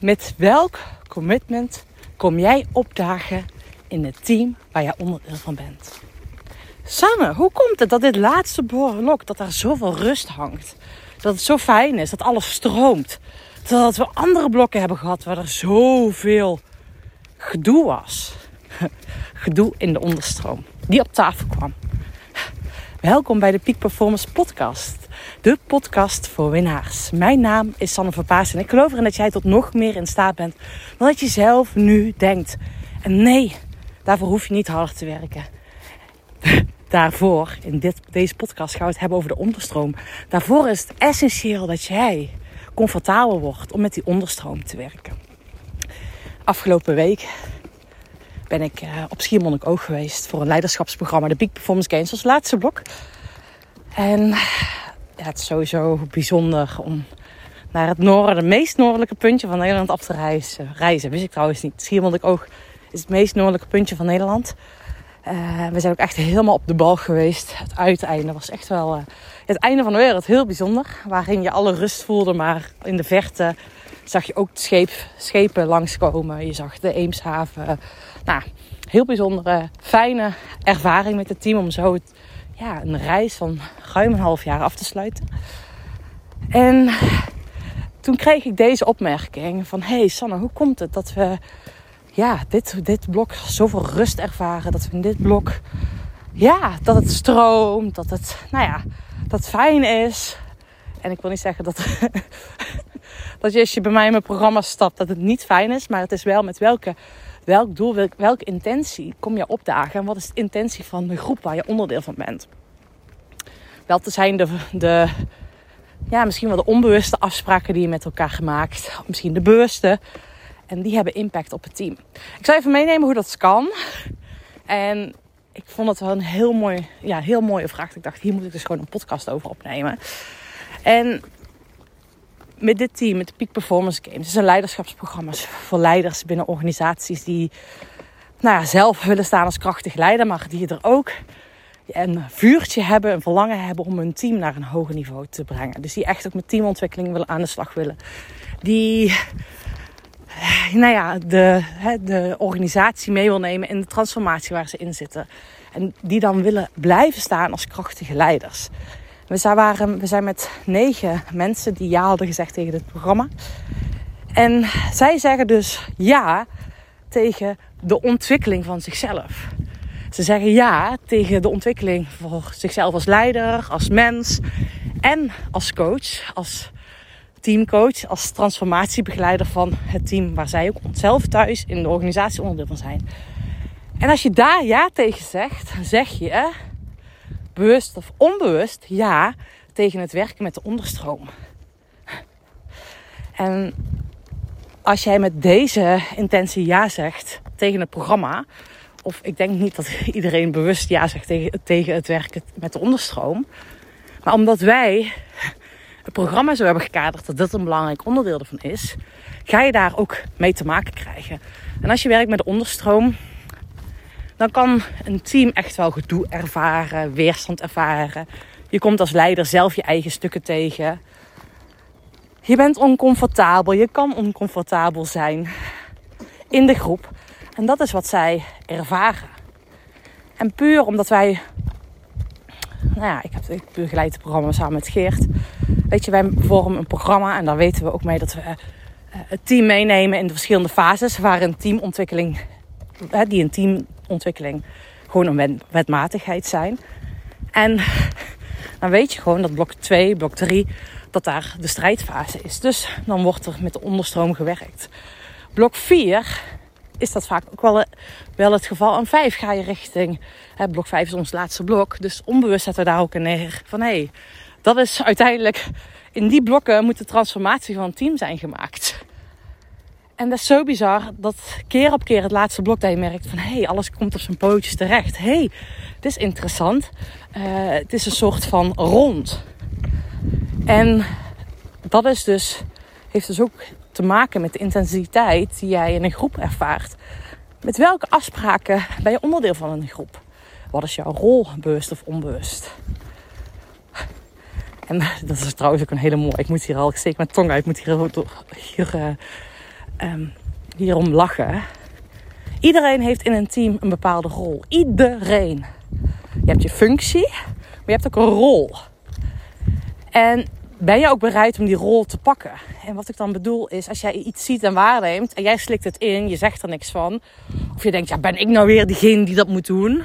Met welk commitment kom jij opdagen in het team waar jij onderdeel van bent? Sanne, hoe komt het dat dit laatste blok, dat daar zoveel rust hangt? Dat het zo fijn is, dat alles stroomt. Terwijl we andere blokken hebben gehad waar er zoveel gedoe was. Gedoe in de onderstroom, die op tafel kwam. Welkom bij de Peak Performance Podcast. De podcast voor winnaars. Mijn naam is Sanne Verpaas en ik geloof erin dat jij tot nog meer in staat bent dan dat je zelf nu denkt. En nee, daarvoor hoef je niet harder te werken. Daarvoor, in dit, deze podcast, gaan we het hebben over de onderstroom. Daarvoor is het essentieel dat jij comfortabel wordt om met die onderstroom te werken. Afgelopen week ben ik uh, op Schiermonnikoog geweest voor een leiderschapsprogramma, de Peak Performance Games, als laatste blok. En het is sowieso bijzonder om naar het noorden, het meest noordelijke puntje van Nederland af te reizen. reizen. Wist ik trouwens niet. Schiermonnikoog is het meest noordelijke puntje van Nederland. Uh, we zijn ook echt helemaal op de bal geweest. Het uiteinde was echt wel uh, het einde van de wereld. Heel bijzonder. Waarin je alle rust voelde, maar in de verte zag je ook scheep, schepen langskomen. Je zag de Eemshaven. Nou, heel bijzondere, fijne ervaring met het team om zo ja, een reis van ruim een half jaar af te sluiten. En toen kreeg ik deze opmerking van... Hey Sanne, hoe komt het dat we ja, dit, dit blok zoveel rust ervaren? Dat we in dit blok, ja, dat het stroomt, dat het, nou ja, dat het fijn is. En ik wil niet zeggen dat, dat je als je bij mij in mijn programma stapt, dat het niet fijn is. Maar het is wel met welke, welk doel, welke intentie kom je opdagen. En wat is de intentie van de groep waar je onderdeel van bent. Wel te zijn de, de ja, misschien wel de onbewuste afspraken die je met elkaar gemaakt. Misschien de bewuste. En die hebben impact op het team. Ik zal even meenemen hoe dat kan. En ik vond het wel een heel, mooi, ja, heel mooie vraag. Ik dacht, hier moet ik dus gewoon een podcast over opnemen. En met dit team, met de Peak Performance Games, dat zijn leiderschapsprogramma's voor leiders binnen organisaties die nou ja, zelf willen staan als krachtig leider, maar die er ook een vuurtje hebben, een verlangen hebben om hun team naar een hoger niveau te brengen. Dus die echt ook met teamontwikkeling willen aan de slag willen. Die nou ja, de, de organisatie mee wil nemen in de transformatie waar ze in zitten. En die dan willen blijven staan als krachtige leiders. We zijn, waren, we zijn met negen mensen die ja hadden gezegd tegen dit programma. En zij zeggen dus ja tegen de ontwikkeling van zichzelf. Ze zeggen ja tegen de ontwikkeling voor zichzelf als leider, als mens en als coach, als teamcoach, als transformatiebegeleider van het team waar zij ook zelf thuis in de organisatie onderdeel van zijn. En als je daar ja tegen zegt, zeg je bewust of onbewust ja tegen het werken met de onderstroom. En als jij met deze intentie ja zegt tegen het programma, of ik denk niet dat iedereen bewust ja zegt tegen, tegen het werken met de onderstroom, maar omdat wij het programma zo hebben gekaderd dat dat een belangrijk onderdeel ervan is, ga je daar ook mee te maken krijgen. En als je werkt met de onderstroom, dan kan een team echt wel gedoe ervaren, weerstand ervaren. Je komt als leider zelf je eigen stukken tegen. Je bent oncomfortabel, je kan oncomfortabel zijn in de groep. En dat is wat zij ervaren. En puur omdat wij. Nou ja, ik, heb, ik begeleid het programma samen met Geert. Weet je, wij vormen een programma en daar weten we ook mee dat we uh, het team meenemen in de verschillende fases waarin teamontwikkeling, uh, die een teamontwikkeling gewoon een wetmatigheid zijn. En dan weet je gewoon dat blok 2, blok 3, dat daar de strijdfase is. Dus dan wordt er met de onderstroom gewerkt. Blok 4 is dat vaak ook wel, wel het geval. En 5 ga je richting, hè, blok 5 is ons laatste blok. Dus onbewust zetten we daar ook in neer van hé, hey, dat is uiteindelijk, in die blokken moet de transformatie van een team zijn gemaakt. En dat is zo bizar dat keer op keer het laatste blok dat je merkt van hé, hey, alles komt op zijn pootjes terecht. Hé, hey, dit is interessant. Uh, het is een soort van rond. En dat is dus, heeft dus ook te maken met de intensiteit die jij in een groep ervaart. Met welke afspraken ben je onderdeel van een groep? Wat is jouw rol, bewust of onbewust? En dat is trouwens ook een hele mooie. Ik moet hier al, ik steek mijn tong uit. Ik moet hier, hier uh, ehm, hierom lachen. Iedereen heeft in een team een bepaalde rol. Iedereen. Je hebt je functie, maar je hebt ook een rol. En ben je ook bereid om die rol te pakken? En wat ik dan bedoel is, als jij iets ziet en waarneemt en jij slikt het in, je zegt er niks van. Of je denkt, ja, ben ik nou weer degene die dat moet doen?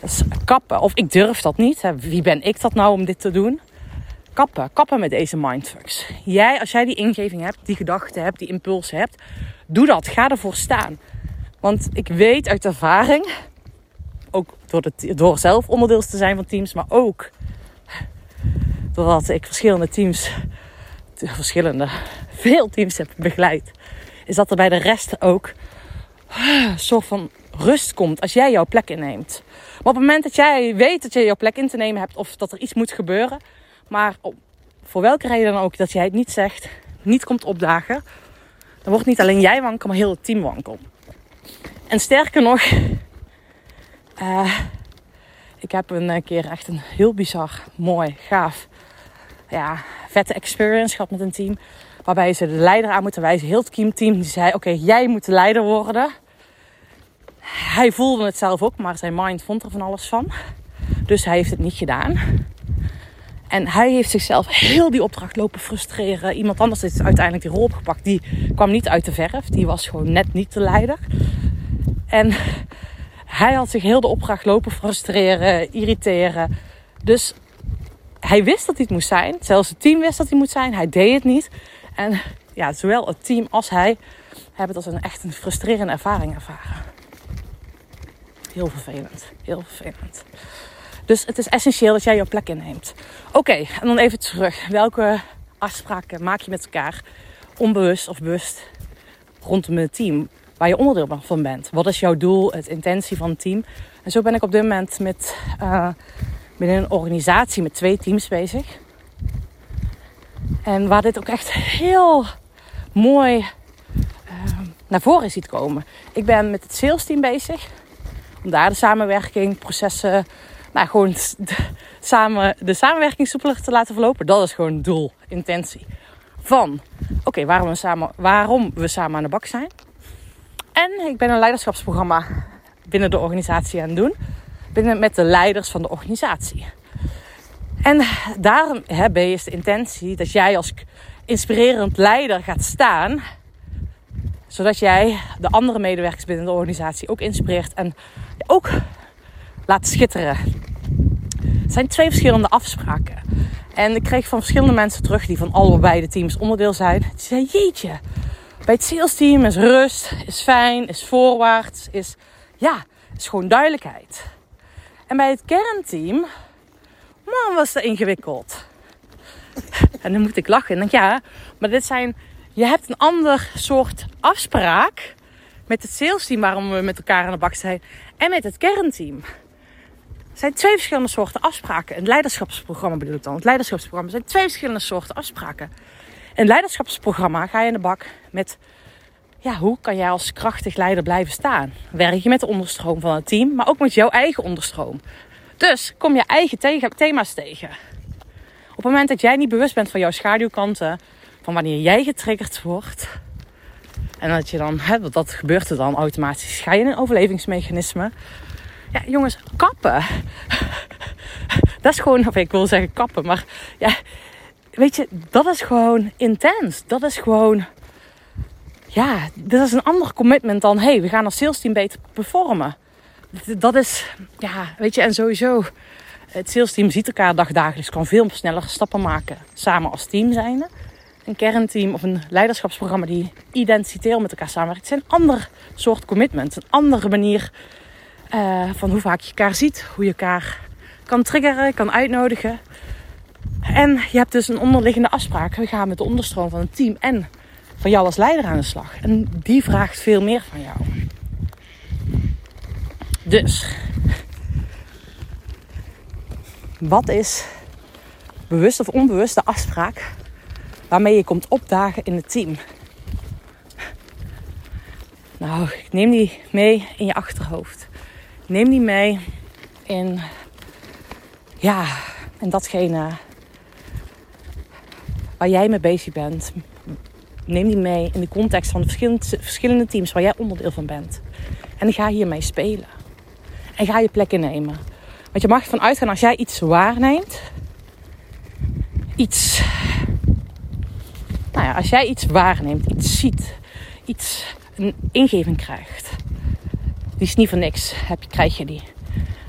Dat is kappen. Of ik durf dat niet. Wie ben ik dat nou om dit te doen? Kappen. Kappen met deze mindfucks. Jij, als jij die ingeving hebt, die gedachten hebt, die impulsen hebt, doe dat. Ga ervoor staan. Want ik weet uit ervaring, ook door, door zelf onderdeel te zijn van teams, maar ook doordat ik verschillende teams, verschillende, veel teams heb begeleid, is dat er bij de rest ook een soort van rust komt als jij jouw plek inneemt. Maar op het moment dat jij weet dat je jouw plek in te nemen hebt of dat er iets moet gebeuren, maar voor welke reden dan ook dat jij het niet zegt, niet komt opdagen, dan wordt niet alleen jij wankel, maar heel het team wankel. En sterker nog, uh, ik heb een keer echt een heel bizar, mooi, gaaf, ja, vette experience gehad met een team. Waarbij ze de leider aan moeten wijzen. Heel het team die zei, oké, jij moet de leider worden. Hij voelde het zelf ook, maar zijn mind vond er van alles van. Dus hij heeft het niet gedaan. En hij heeft zichzelf heel die opdracht lopen frustreren. Iemand anders heeft uiteindelijk die rol opgepakt. Die kwam niet uit de verf. Die was gewoon net niet de leider. En hij had zich heel de opdracht lopen frustreren, irriteren. Dus hij wist dat hij het moest zijn. Zelfs het team wist dat hij moet zijn. Hij deed het niet. En ja, zowel het team als hij hebben dat als een echt een frustrerende ervaring ervaren. Heel vervelend. Heel vervelend. Dus het is essentieel dat jij jouw plek inneemt. Oké, en dan even terug. Welke afspraken maak je met elkaar, onbewust of bewust, rondom het team waar je onderdeel van bent? Wat is jouw doel, het intentie van het team? En zo ben ik op dit moment met, binnen een organisatie met twee teams bezig. En waar dit ook echt heel mooi uh, naar voren ziet komen. Ik ben met het sales team bezig. Om daar de samenwerking, processen, nou gewoon de, samen, de samenwerking soepeler te laten verlopen. Dat is gewoon doel, intentie. Van, oké, waarom, we samen, waarom we samen aan de bak zijn. En ik ben een leiderschapsprogramma binnen de organisatie aan het doen. Binnen, met de leiders van de organisatie. En daarbij is de intentie dat jij als inspirerend leider gaat staan. Zodat jij de andere medewerkers binnen de organisatie ook inspireert en ook laat schitteren. Het zijn twee verschillende afspraken. En ik kreeg van verschillende mensen terug die van allebei de teams onderdeel zijn. Die zeiden, jeetje, bij het sales team is rust, is fijn, is voorwaarts, is, ja, is gewoon duidelijkheid. En bij het kernteam, man, was het ingewikkeld. En dan moet ik lachen. En denk, ja, maar dit zijn, je hebt een ander soort afspraak met het sales team waarom we met elkaar aan de bak zijn en met het kernteam. Zijn twee verschillende soorten afspraken. Een leiderschapsprogramma bedoel ik dan. Het leiderschapsprogramma zijn twee verschillende soorten afspraken. Het leiderschapsprogramma ga je in de bak met ja, hoe kan jij als krachtig leider blijven staan? Werk je met de onderstroom van het team, maar ook met jouw eigen onderstroom. Dus kom je eigen thema's tegen. Op het moment dat jij niet bewust bent van jouw schaduwkanten, van wanneer jij getriggerd wordt, en dat je dan, hè, dat gebeurt er dan automatisch, ga je in een overlevingsmechanisme. Ja, jongens, kappen. Dat is gewoon, of ik wil zeggen kappen, maar ja, weet je, dat is gewoon intens. Dat is gewoon, ja, dit is een ander commitment dan, hey, we gaan als sales team beter performen. Dat is, ja, weet je, en sowieso, het sales team ziet elkaar dagdagelijks, kan veel sneller stappen maken samen als team zijnde. Een kernteam of een leiderschapsprogramma die identitair met elkaar samenwerkt, zijn een ander soort commitment. Een andere manier uh, van hoe vaak je elkaar ziet, hoe je elkaar kan triggeren, kan uitnodigen. En je hebt dus een onderliggende afspraak. We gaan met de onderstroom van het team en van jou als leider aan de slag. En die vraagt veel meer van jou. Dus, wat is bewust of onbewust de afspraak waarmee je komt opdagen in het team? Nou, ik neem die mee in je achterhoofd. Neem die mee in, ja, in datgene waar jij mee bezig bent. neem die mee in de context van de verschillende, teams waar jij onderdeel van bent. En ga hiermee spelen. En ga je plek innemen. Want je mag ervan uitgaan als jij iets waarneemt, iets. Nou ja, als jij iets waarneemt, iets ziet, iets, een ingeving krijgt, die is niet voor niks, heb, krijg je die.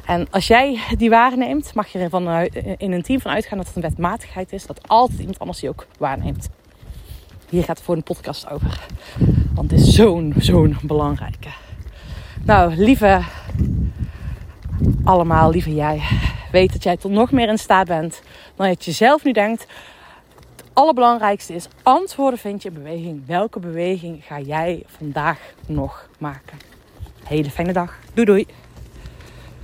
En als jij die waarneemt, mag je er in een team van uitgaan dat het een wetmatigheid is, dat altijd iemand anders die ook waarneemt. Hier gaat het voor een podcast over. Want het is zo'n, zo'n belangrijke. Nou, lieve allemaal, lieve jij. Weet dat jij tot nog meer in staat bent dan je zelf nu denkt. Het allerbelangrijkste is antwoorden vind je in beweging. Welke beweging ga jij vandaag nog maken? Hele fijne dag. Doei doei.